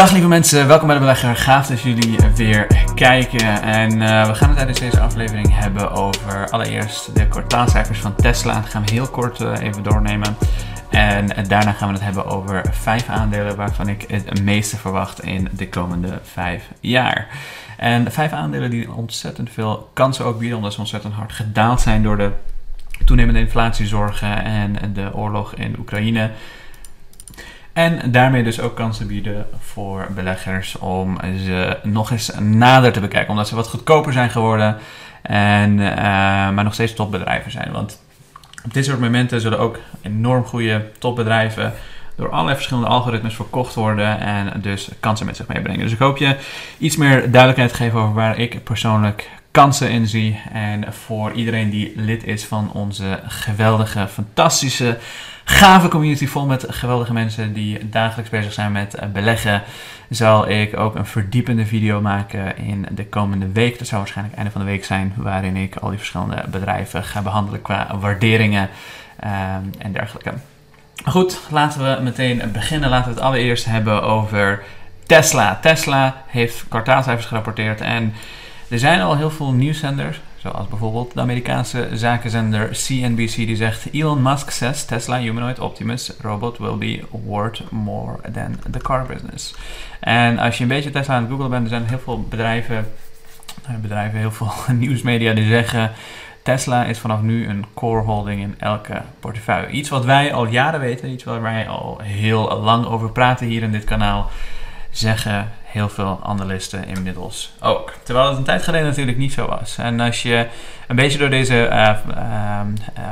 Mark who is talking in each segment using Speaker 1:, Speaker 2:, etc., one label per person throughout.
Speaker 1: Dag lieve mensen, welkom bij de belegger. Gaaf dat jullie weer kijken. En uh, we gaan het tijdens deze aflevering hebben over allereerst de kwartaalcijfers van Tesla. Dat gaan we heel kort uh, even doornemen. En uh, daarna gaan we het hebben over vijf aandelen waarvan ik het meeste verwacht in de komende vijf jaar. En vijf aandelen die ontzettend veel kansen ook bieden, omdat ze ontzettend hard gedaald zijn door de toenemende inflatiezorgen en de oorlog in Oekraïne. En daarmee dus ook kansen bieden voor beleggers om ze nog eens nader te bekijken. Omdat ze wat goedkoper zijn geworden, en, uh, maar nog steeds topbedrijven zijn. Want op dit soort momenten zullen ook enorm goede topbedrijven door allerlei verschillende algoritmes verkocht worden en dus kansen met zich meebrengen. Dus ik hoop je iets meer duidelijkheid te geven over waar ik persoonlijk kansen in zie. En voor iedereen die lid is van onze geweldige, fantastische gave community vol met geweldige mensen die dagelijks bezig zijn met eh, beleggen, zal ik ook een verdiepende video maken in de komende week. Dat zou waarschijnlijk einde van de week zijn, waarin ik al die verschillende bedrijven ga behandelen qua waarderingen um, en dergelijke. Goed, laten we meteen beginnen. Laten we het allereerst hebben over Tesla. Tesla heeft kwartaalcijfers gerapporteerd en er zijn al heel veel nieuwszenders Zoals bijvoorbeeld de Amerikaanse zakenzender CNBC die zegt Elon Musk says Tesla humanoid Optimus robot will be worth more than the car business. En als je een beetje Tesla aan het googlen bent, er zijn heel veel bedrijven, eh, bedrijven heel veel nieuwsmedia die zeggen Tesla is vanaf nu een core holding in elke portefeuille. Iets wat wij al jaren weten, iets waar wij al heel lang over praten hier in dit kanaal, zeggen heel veel analisten inmiddels ook. Terwijl het een tijd geleden natuurlijk niet zo was. En als je een beetje door deze uh, uh,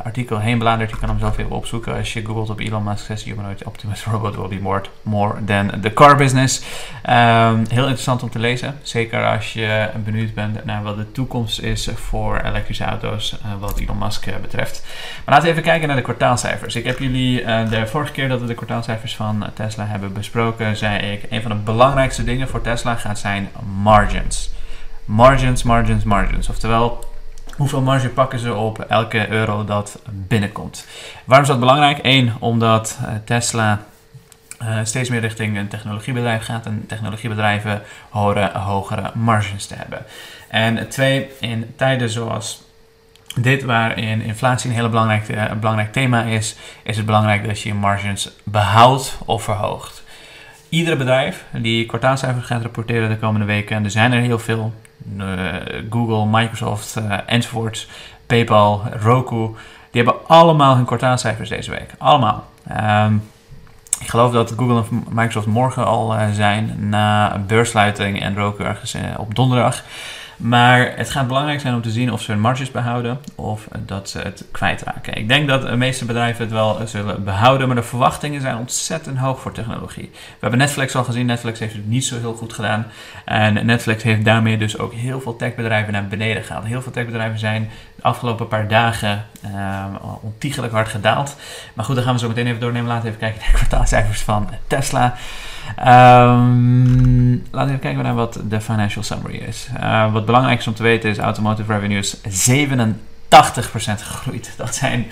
Speaker 1: artikel heen bladert, je kan hem zelf even opzoeken. Als je googelt op Elon Musk says humanoid Optimus robot will be more, more than the car business. Um, heel interessant om te lezen. Zeker als je benieuwd bent naar wat de toekomst is voor elektrische auto's, wat Elon Musk betreft. Maar laten we even kijken naar de kwartaalcijfers. Ik heb jullie de vorige keer dat we de kwartaalcijfers van Tesla hebben besproken, zei ik, een van de belangrijkste dingen voor Tesla gaat zijn margins. Margins, margins, margins. Oftewel, hoeveel marge pakken ze op elke euro dat binnenkomt. Waarom is dat belangrijk? Eén, omdat eh, Tesla uh, steeds meer richting een technologiebedrijf gaat en technologiebedrijven horen hogere marges te hebben. En twee, in tijden zoals dit, waarin inflatie een heel belangrijk, uh, belangrijk thema is, is het belangrijk dat je je margins behoudt of verhoogt. Iedere bedrijf die kwartaalcijfers gaat rapporteren de komende weken, en er zijn er heel veel, Google, Microsoft uh, enzovoorts, PayPal, Roku, die hebben allemaal hun kwartaalcijfers deze week. Allemaal. Um, ik geloof dat Google en Microsoft morgen al uh, zijn na beursluiting en Roku ergens op donderdag. Maar het gaat belangrijk zijn om te zien of ze hun marges behouden of dat ze het kwijtraken. Ik denk dat de meeste bedrijven het wel zullen behouden, maar de verwachtingen zijn ontzettend hoog voor technologie. We hebben Netflix al gezien, Netflix heeft het niet zo heel goed gedaan. En Netflix heeft daarmee dus ook heel veel techbedrijven naar beneden gehaald. Heel veel techbedrijven zijn de afgelopen paar dagen uh, ontiegelijk hard gedaald. Maar goed, dan gaan we zo meteen even doornemen. Laten we even kijken naar de kwartaalcijfers van Tesla. Um, laten we even kijken naar wat de financial summary is. Uh, wat belangrijk is om te weten is automotive revenues 87% gegroeid. Dat zijn,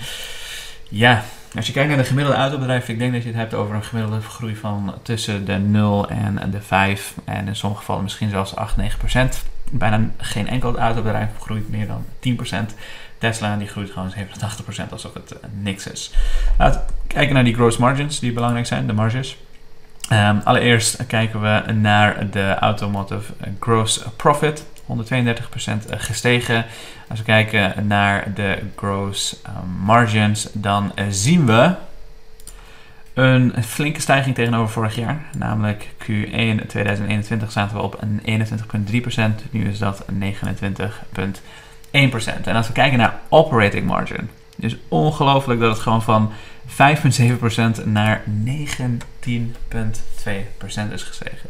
Speaker 1: ja, als je kijkt naar de gemiddelde autobedrijf, ik denk dat je het hebt over een gemiddelde groei van tussen de 0 en de 5 en in sommige gevallen misschien zelfs 8, 9%. Bijna geen enkel autobedrijf groeit meer dan 10%. Tesla die groeit gewoon 87% alsof het uh, niks is. Laten we kijken naar die gross margins die belangrijk zijn, de marges. Um, allereerst kijken we naar de automotive gross profit. 132% gestegen. Als we kijken naar de gross margins, dan zien we een flinke stijging tegenover vorig jaar. Namelijk Q1 2021 zaten we op een 21,3%. Nu is dat 29,1%. En als we kijken naar operating margin, is ongelooflijk dat het gewoon van 5,7% naar 19,2% is gestegen.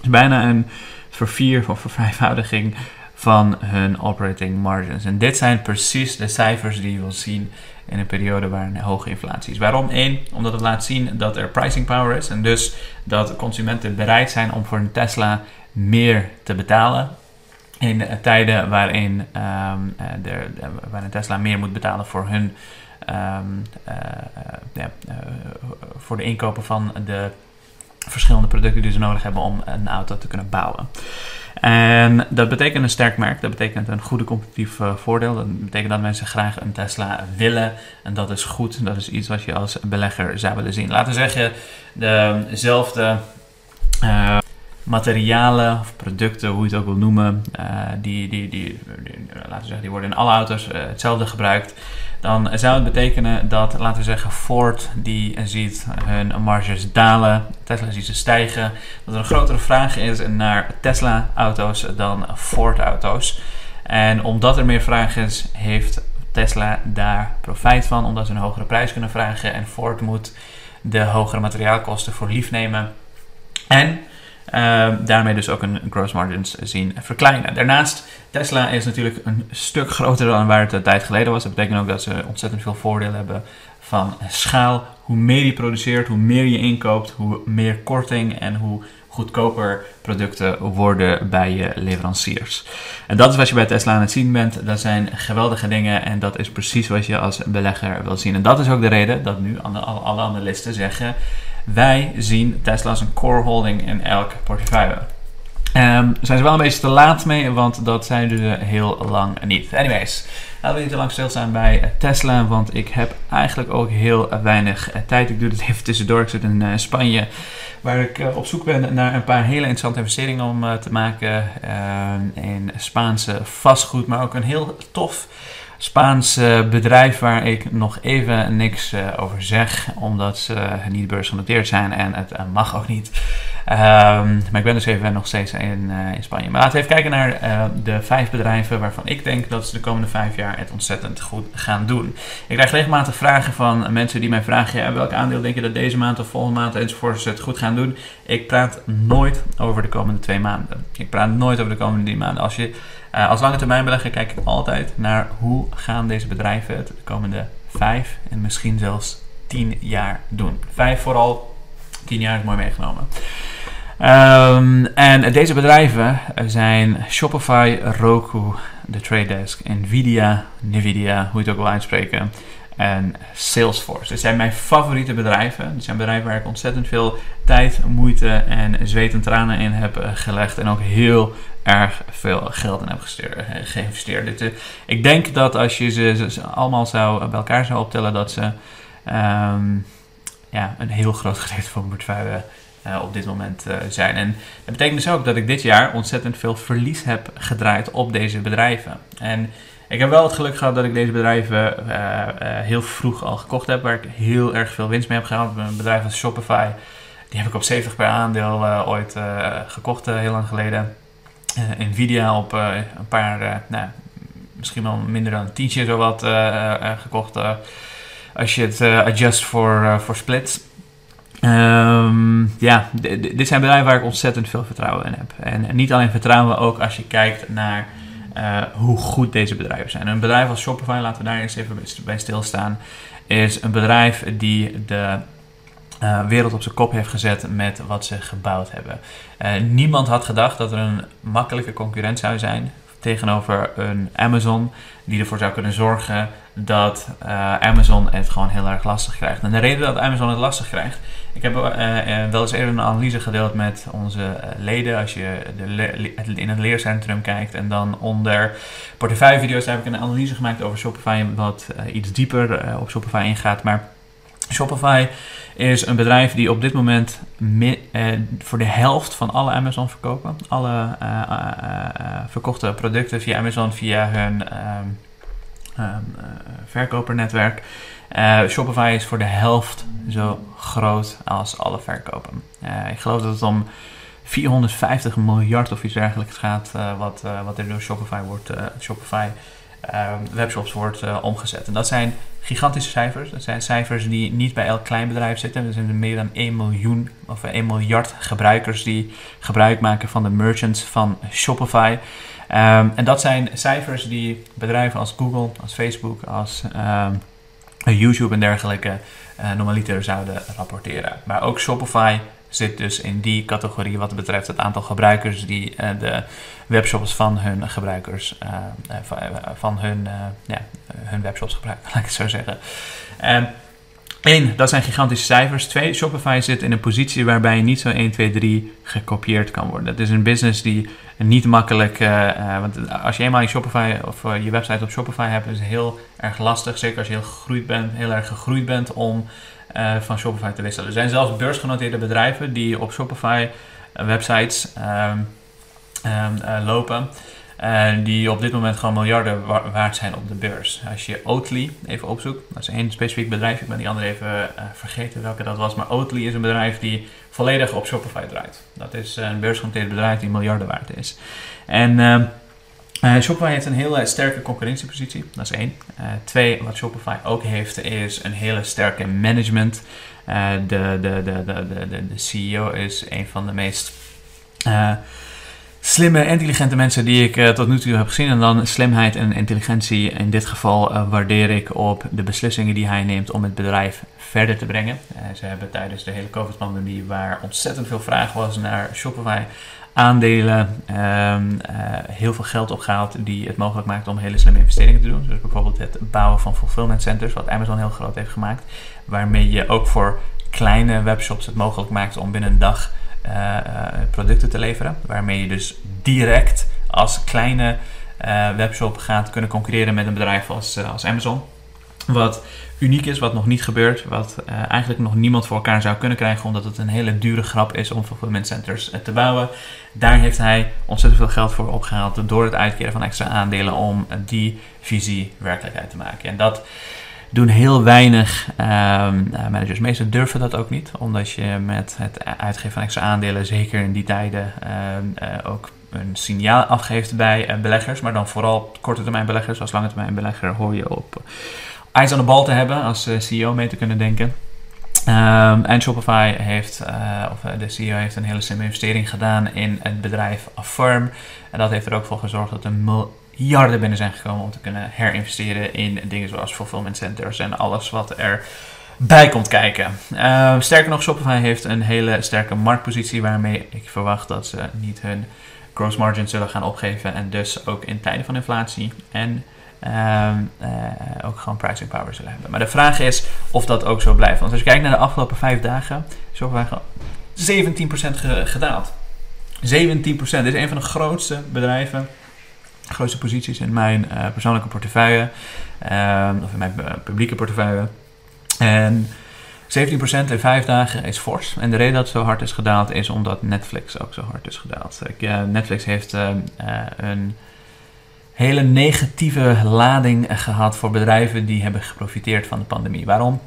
Speaker 1: Dus bijna een vervier of vervijfvoudiging van hun operating margins. En dit zijn precies de cijfers die je wil zien in een periode waar een hoge inflatie is. Waarom? Eén, omdat het laat zien dat er pricing power is. En dus dat consumenten bereid zijn om voor een Tesla meer te betalen. In tijden waarin, um, de, Tesla meer moet betalen voor hun ja, uh, voor de inkopen van de verschillende producten die ze nodig hebben om een auto te kunnen bouwen. En dat betekent een sterk merk, dat betekent een goede competitief voordeel. Dat betekent dat mensen graag een Tesla willen. En dat is goed, dat is iets wat je als belegger zou willen zien. Laten we zeggen, dezelfde materialen of producten, hoe je het ook wil noemen, uh, die, die, die, laten we zeggen, die worden in alle auto's hetzelfde gebruikt dan zou het betekenen dat, laten we zeggen, Ford die ziet hun marges dalen, Tesla ziet ze stijgen, dat er een grotere vraag is naar Tesla-auto's dan Ford-auto's. En omdat er meer vraag is, heeft Tesla daar profijt van, omdat ze een hogere prijs kunnen vragen en Ford moet de hogere materiaalkosten voor lief nemen. En uh, daarmee dus ook een gross margins zien verkleinen. Daarnaast, Tesla is natuurlijk een stuk groter dan waar het een tijd geleden was. Dat betekent ook dat ze ontzettend veel voordelen hebben van schaal. Hoe meer je produceert, hoe meer je inkoopt, hoe meer korting en hoe goedkoper producten worden bij je leveranciers. En dat is wat je bij Tesla aan het zien bent. Dat zijn geweldige dingen en dat is precies wat je als belegger wil zien. En dat is ook de reden dat nu alle analisten zeggen wij zien Tesla als een core holding in elk portefeuille. Um, zijn ze wel een beetje te laat mee, want dat zijn ze heel lang niet. Anyways, laten we niet te lang stilstaan bij Tesla, want ik heb eigenlijk ook heel weinig tijd. Ik doe dit even tussendoor. Ik zit in uh, Spanje, waar ik uh, op zoek ben naar een paar hele interessante investeringen om te maken in Spaanse vastgoed, maar ook een heel tof Spaans bedrijf waar ik nog even niks uh, over zeg, omdat ze niet beursgenoteerd zijn en het uh, mag ook niet. Um, maar ik ben dus even nog steeds in, in Spanje. Maar laten we even kijken naar de vijf bedrijven waarvan ik denk dat ze de komende vijf jaar het ontzettend goed gaan doen. Ik krijg regelmatig vragen van mensen die mij vragen: ja, welk aandeel denk je dat deze maand of volgende maand enzovoort het goed gaan doen? Ik praat nooit over de komende twee maanden. Ik praat nooit over de komende drie maanden. Als je uh, als lange termijn belegger kijk ik altijd naar hoe gaan deze bedrijven het de komende vijf en misschien zelfs tien jaar doen. Vijf vooral, tien jaar is mooi meegenomen. Um, en deze bedrijven zijn Shopify, Roku, The Trade Desk, Nvidia, Nvidia, hoe je het ook wil uitspreken, en Salesforce. Dit zijn mijn favoriete bedrijven. Dit zijn bedrijven waar ik ontzettend veel tijd, moeite en zweet en tranen in heb eh, gelegd. En ook heel erg veel geld in heb eh, geïnvesteerd. Eh, ik denk dat als je ze, allemaal zou, bij elkaar zou optellen, dat ze um, ja, een heel groot gedeelte van portefeuille uh, op dit moment zijn. En dat betekent dus ook dat ik dit jaar ontzettend veel verlies heb gedraaid op deze bedrijven. En ik heb wel het geluk gehad dat ik deze bedrijven uh, heel vroeg al gekocht heb, waar ik heel erg veel winst mee heb gehaald. Een bedrijf als Shopify, die heb ik op 70 per aandeel ooit gekocht, heel lang geleden. Nvidia op een paar, nou, misschien wel minder dan een tientje zo wat gekocht. als je het adjust voor, voor splits. Um, ja, dit zijn bedrijven waar ik ontzettend veel vertrouwen in heb. En, en niet alleen vertrouwen, ook als je kijkt naar uh, hoe goed deze bedrijven zijn. Een bedrijf als Shopify, laten we daar eens even bij stilstaan, is een bedrijf die de uh, wereld op zijn kop heeft gezet met wat ze gebouwd hebben. Uh, niemand had gedacht dat er een makkelijke concurrent zou zijn tegenover een Amazon die ervoor zou kunnen zorgen dat uh, Amazon het gewoon heel erg lastig krijgt. En de reden dat Amazon het lastig krijgt, ik heb uh, uh, wel eens eerder een analyse gedeeld met onze leden. Als je de in het leercentrum kijkt en dan onder portefeuillevideo's heb ik een analyse gemaakt over Shopify, wat iets dieper op Shopify ingaat. Maar Shopify is een bedrijf die op dit moment voor de helft van alle Amazon verkopen. Alle verkochte producten via Amazon, via hun ehm, verkopernetwerk. Uh, Shopify is voor de helft zo groot als alle verkopen. Uh, ik geloof dat het om 450 miljard of iets dergelijks gaat, wat, wat er door Shopify wordt, Shopify webshops wordt omgezet. En dat zijn gigantische cijfers. Dat zijn cijfers die niet bij elk klein bedrijf zitten. Er zijn meer dan 1 miljoen of 1 miljard gebruikers die gebruik maken van de merchants van Shopify. Um, en dat zijn cijfers die bedrijven als Google, als Facebook, als um, YouTube en dergelijke uh, normaliter zouden rapporteren. Maar ook Shopify zit dus in die categorie wat betreft het aantal gebruikers die uh, de webshops van hun gebruikers, uh, van hun, ja, hun webshops gebruiken, laat ik het zo zeggen. En Eén, dat zijn gigantische cijfers. Twee, Shopify zit in een positie waarbij niet zo 1, 2, 3 gekopieerd kan worden. Het is een business die niet makkelijk. Uh, want als je eenmaal je Shopify of uh, je website op Shopify hebt, is het heel erg lastig. Zeker als je heel, gegroeid bent, heel erg gegroeid bent om van Shopify te wisselen. Er zijn zelfs beursgenoteerde bedrijven die op Shopify websites um, um, lopen. Uh, die op dit moment gewoon miljarden wa waard zijn op de beurs. Als je Oatly even opzoekt, dat is één specifiek bedrijf, ik ben die andere even uh, vergeten welke dat was, maar Oatly is een bedrijf die volledig op Shopify draait. Dat is een beursgenoteerd bedrijf die miljarden waard is. En uh, Shopify heeft een hele sterke concurrentiepositie, dat is één. twee, wat Shopify ook heeft, is een hele sterke management. de, de, de, de, de, de CEO is een van de meest slimme, intelligente mensen die ik uh, tot nu toe heb gezien. En dan slimheid en intelligentie. In dit geval uh, waardeer ik op de beslissingen die hij neemt om het bedrijf verder te brengen. Uh, ze hebben tijdens de hele COVID-pandemie, waar ontzettend veel vraag was naar Shopify, aandelen, ehm, heel veel geld opgehaald die het mogelijk maakt om hele slimme investeringen te doen. Dus bijvoorbeeld het bouwen van fulfillment centers, wat Amazon heel groot heeft gemaakt. Waarmee je ook voor kleine webshops het mogelijk maakt om binnen een dag producten te leveren. Waarmee je dus direct als kleine uh, webshop gaat kunnen concurreren met een bedrijf als, als Amazon. Wat uniek is, wat nog niet gebeurt, wat eigenlijk nog niemand voor elkaar zou kunnen krijgen, omdat het een hele dure grap is om fulfillment centers te bouwen. Daar heeft hij ontzettend veel geld voor opgehaald door het uitkeren van extra aandelen om die visie werkelijkheid te maken. En dat doen heel weinig ehm, eh, managers. Meestal durven dat ook niet, omdat je met het uitgeven van extra aandelen, zeker in die tijden, ehm, eh, ook een signaal afgeeft bij eh, beleggers. Maar dan vooral korte termijn beleggers. Als lange termijn belegger hoor je op ijs aan de bal te hebben, als CEO mee te kunnen denken. Um, en Shopify heeft, of de CEO heeft een hele slimme investering gedaan in het bedrijf Affirm. En dat heeft er ook voor gezorgd dat een miljarden binnen zijn gekomen om te kunnen herinvesteren in dingen zoals fulfillment centers en alles wat er bij komt kijken. Uh, sterker nog, Shopify heeft een hele sterke marktpositie waarmee ik verwacht dat ze niet hun gross margin zullen gaan opgeven en dus ook in tijden van inflatie en uh, uh, ook gewoon pricing power zullen hebben. Maar de vraag is of dat ook zo blijft. Want als je kijkt naar de afgelopen vijf dagen, is Shopify 17% gedaald. 17%. Dit is een van de grootste bedrijven grootste posities in mijn uh, persoonlijke portefeuille. Uh, of in mijn uh, publieke portefeuille. En 17% in vijf dagen is fors. En de reden dat het zo hard is gedaald is omdat Netflix ook zo hard is gedaald. Ik, Netflix heeft een hele negatieve lading gehad voor bedrijven die hebben geprofiteerd van de pandemie. Waarom?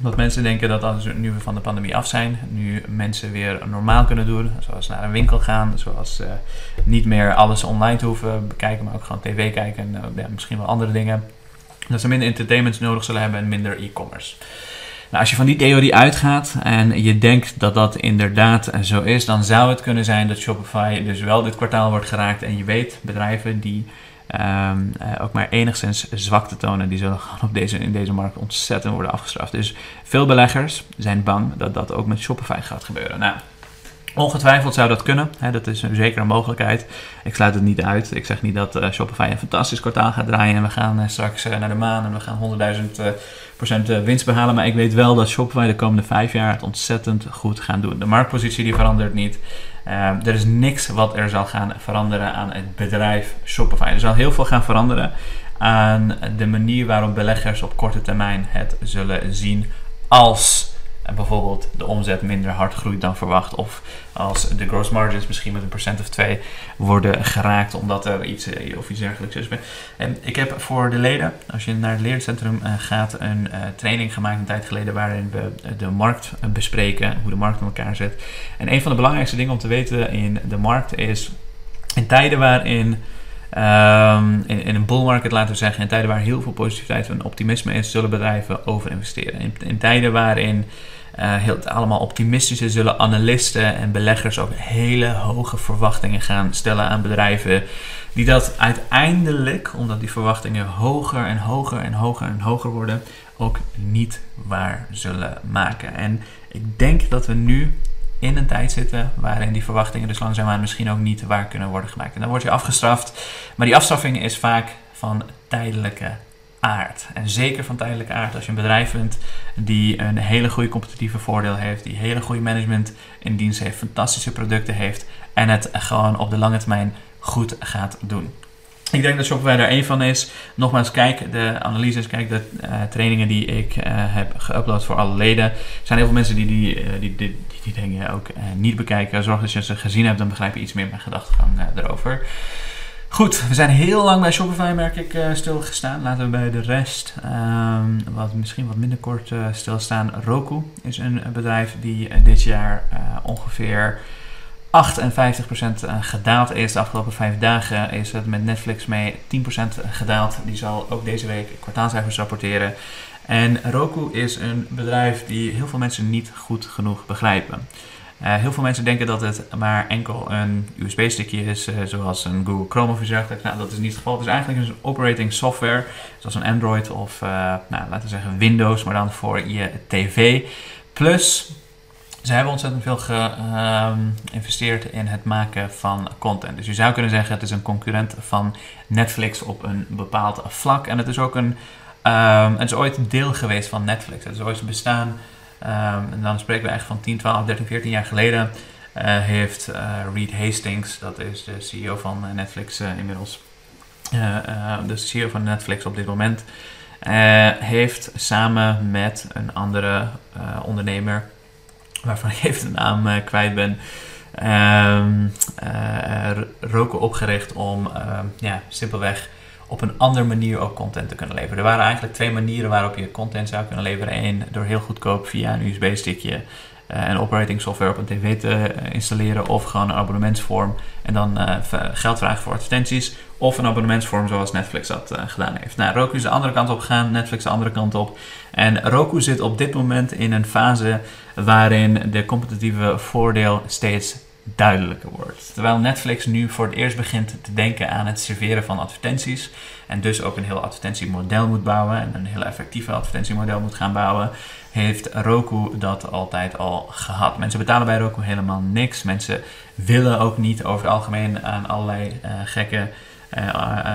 Speaker 1: Dat mensen denken dat als nu we van de pandemie af zijn, nu mensen weer normaal kunnen doen, zoals naar een winkel gaan, zoals uh, niet meer alles online hoeven bekijken, maar ook gewoon tv kijken en uh, ja, misschien wel andere dingen. Dat ze minder entertainment nodig zullen hebben en minder e-commerce. Nou, als je van die theorie uitgaat en je denkt dat dat inderdaad zo is, dan zou het kunnen zijn dat Shopify dus wel dit kwartaal wordt geraakt. En je weet, bedrijven die um, uh, ook maar enigszins zwakte tonen, die zullen gewoon op deze, in deze markt ontzettend worden afgestraft. Dus veel beleggers zijn bang dat dat ook met Shopify gaat gebeuren. Nou, Ongetwijfeld zou dat kunnen. Hè, dat is zeker een mogelijkheid. Ik sluit het niet uit. Ik zeg niet dat uh, Shopify een fantastisch kwartaal gaat draaien en we gaan uh, straks naar de maan en we gaan 100.000% winst behalen. Maar ik weet wel dat Shopify de komende vijf jaar het ontzettend goed gaan doen. De marktpositie die verandert niet. Er is niks wat er zal gaan veranderen aan het bedrijf Shopify. Er zal heel veel gaan veranderen aan de manier waarop beleggers op korte termijn het zullen zien als bijvoorbeeld de omzet minder hard groeit dan verwacht. Of als de gross margins misschien met een procent of twee worden geraakt omdat er iets eh, of iets dergelijks is. En ik heb voor de leden, als je naar het leercentrum uh, gaat, een uh, training gemaakt een tijd geleden waarin we de markt bespreken, hoe de markt in elkaar zit. En een van de belangrijkste dingen om te weten in de markt is in tijden waarin Um, in, een bull market, laten we zeggen, in tijden waar heel veel positiviteit en optimisme is, zullen bedrijven overinvesteren. In, in tijden waarin uh, heel, allemaal optimistische zullen analisten en beleggers ook hele hoge verwachtingen gaan stellen aan bedrijven. Die dat uiteindelijk, omdat die verwachtingen hoger en hoger en hoger en hoger worden, ook niet waar zullen maken. En ik denk dat we nu in een tijd zitten waarin die verwachtingen dus langzaamaan misschien ook niet waar kunnen worden gemaakt. En dan word je afgestraft. Maar die afstraffing is vaak van tijdelijke aard. En zeker van tijdelijke aard als je een bedrijf bent die een hele goede competitieve voordeel heeft, die hele goede management in dienst heeft, fantastische producten heeft en het gewoon op de lange termijn goed gaat doen. Ik denk dat Shopify daar één van is. Nogmaals, kijk de analyses, kijk de uh, trainingen die ik uh, heb geüpload voor alle leden. Er zijn heel veel mensen die die, die, die, die, dingen ook niet bekijken. Zorg dat je ze gezien hebt, dan begrijp je iets meer mijn gedachtegang erover. Goed, we zijn heel lang bij Shopify, merk ik, stilgestaan. Laten we bij de rest um, wat, misschien wat minder kort stilstaan. Roku is een bedrijf die dit jaar ongeveer 58% eh, gedaald is. De afgelopen vijf dagen is het met Netflix mee 10% gedaald. Die zal ook deze week kwartaalcijfers rapporteren. En Roku is een bedrijf die heel veel mensen niet goed genoeg begrijpen. Uh, heel veel mensen denken dat het maar enkel een USB-stickje is, uh, zoals een Google Chrome of dergelijks. Nou, dat is niet het geval. Het is eigenlijk een operating software, zoals een Android of, uh, nou, laten we zeggen Windows, maar dan voor je tv. Plus ze hebben ontzettend veel geïnvesteerd in het maken van content. Dus je zou kunnen zeggen het is een concurrent van Netflix op een bepaald vlak. En het is ook een, um, het is ooit een deel geweest van Netflix. Het is ooit bestaan, um, en dan spreken we echt van 10, 12, 13, 14 jaar geleden. Uh, heeft uh, Reed Hastings, dat is de CEO van Netflix uh, inmiddels, de CEO van Netflix op dit moment, heeft samen met een andere ondernemer waarvan ik even de naam kwijt ben, uh, Roku opgericht om ja, simpelweg op een andere manier ook content te kunnen leveren. Er waren eigenlijk twee manieren waarop je content zou kunnen leveren. Eén, door heel goedkoop via een USB-stickje uh, een operating software op een tv te installeren. Of gewoon een abonnementsvorm en dan uh, geld vragen voor advertenties. Of een abonnementsvorm zoals Netflix dat gedaan heeft. Nou, Roku is de andere kant op gegaan, Netflix de andere kant op. En Roku zit op dit moment in een fase waarin de competitieve voordeel steeds duidelijker wordt. Terwijl Netflix nu voor het eerst begint te denken aan het serveren van advertenties. En dus ook een heel advertentiemodel moet bouwen. En een heel effectief advertentiemodel moet gaan bouwen. Heeft Roku dat altijd al gehad. Mensen betalen bij Roku helemaal niks. Mensen willen ook niet over het algemeen aan allerlei uh, gekke uh,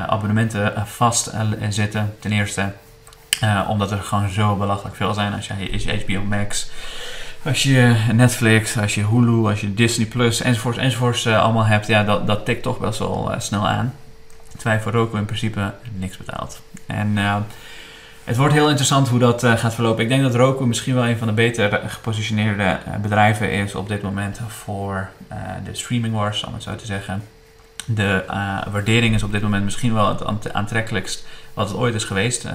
Speaker 1: abonnementen vastzitten. Ten eerste omdat er gewoon zo belachelijk veel zijn. Als je HBO Max als je Netflix, als je Hulu, als je Disney Plus enzovoorts enzovoorts uh, allemaal hebt, ja, dat, dat tikt toch best wel uh, snel aan. Terwijl voor Roku in principe niks betaalt. En uh, het wordt heel interessant hoe dat gaat verlopen. Ik denk dat Roku misschien wel een van de beter gepositioneerde bedrijven is op dit moment voor de streaming wars, om het zo te zeggen. De waardering is op dit moment misschien wel het aantrekkelijkst wat het ooit is geweest.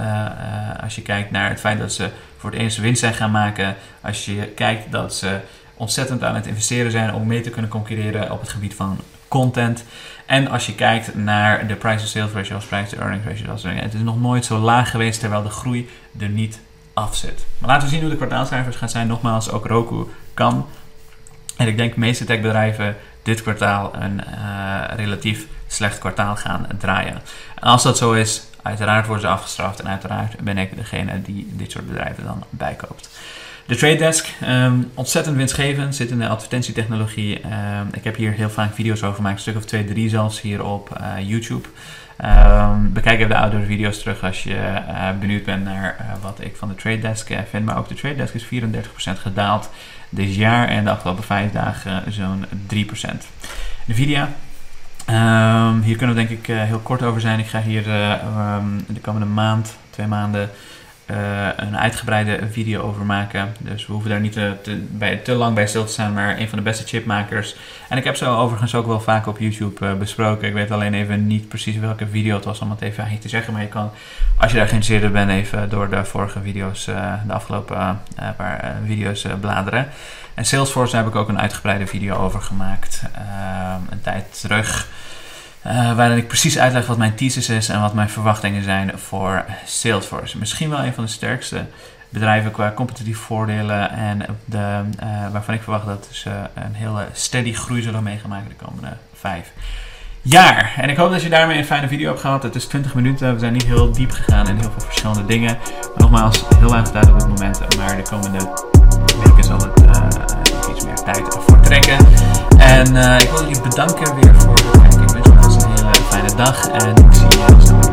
Speaker 1: als je kijkt naar het feit dat ze voor het eerst winst zijn gaan maken. Als je kijkt dat ze ontzettend aan het investeren zijn om mee te kunnen concurreren op het gebied van content. En als je kijkt naar de price-to-sales ratio als price-to-earnings ratio. Het is nog nooit zo laag geweest terwijl de groei er niet af zit. Maar laten we zien hoe de kwartaalcijfers gaan zijn. Nogmaals, ook Roku kan. En ik denk de meeste techbedrijven dit kwartaal een uh, relatief slecht kwartaal gaan draaien. En als dat zo is, Uiteraard worden ze afgestraft en uiteraard ben ik degene die dit soort bedrijven dan bijkoopt. De Trade Desk, um, ontzettend winstgevend, zit in de advertentietechnologie. Um, ik heb hier heel vaak video's over gemaakt, een stuk of twee, drie zelfs hier op uh, YouTube. Bekijk even de oudere video's terug als je uh, benieuwd bent naar uh, wat ik van de Trade Desk vind. Maar ook de Trade Desk is 34% gedaald dit jaar en de afgelopen vijf dagen zo'n 3%. Nvidia, Um, hier kunnen we denk ik uh, heel kort over zijn. Ik ga hier uh, um, de komende maand, twee maanden, uh, een uitgebreide video over maken. Dus we hoeven daar niet te, bij, te lang bij stil te staan, maar een van de beste chipmakers. En ik heb ze overigens ook wel vaak op YouTube besproken. Ik weet alleen even niet precies welke video het was om het even niet te zeggen. Maar je kan, als je daar geïnteresseerd bent, even door de vorige video's, de afgelopen paar video's bladeren. En Salesforce daar heb ik ook een uitgebreide video over gemaakt. Een tijd terug. Uh, waarin ik precies uitleg wat mijn thesis is en wat mijn verwachtingen zijn voor Salesforce. Misschien wel een van de sterkste bedrijven qua competitieve voordelen en de, uh, waarvan ik verwacht dat ze een hele steady groei zullen meegemaken de komende vijf jaar. En ik hoop dat je daarmee een fijne video hebt gehad. Het is 20 minuten, we zijn niet heel diep gegaan in heel veel verschillende dingen. Maar nogmaals, heel weinig tijd op dit moment, maar de komende weken zal het uh, iets meer tijd voor trekken. En ik wil jullie bedanken weer voor fijne dag en ik zie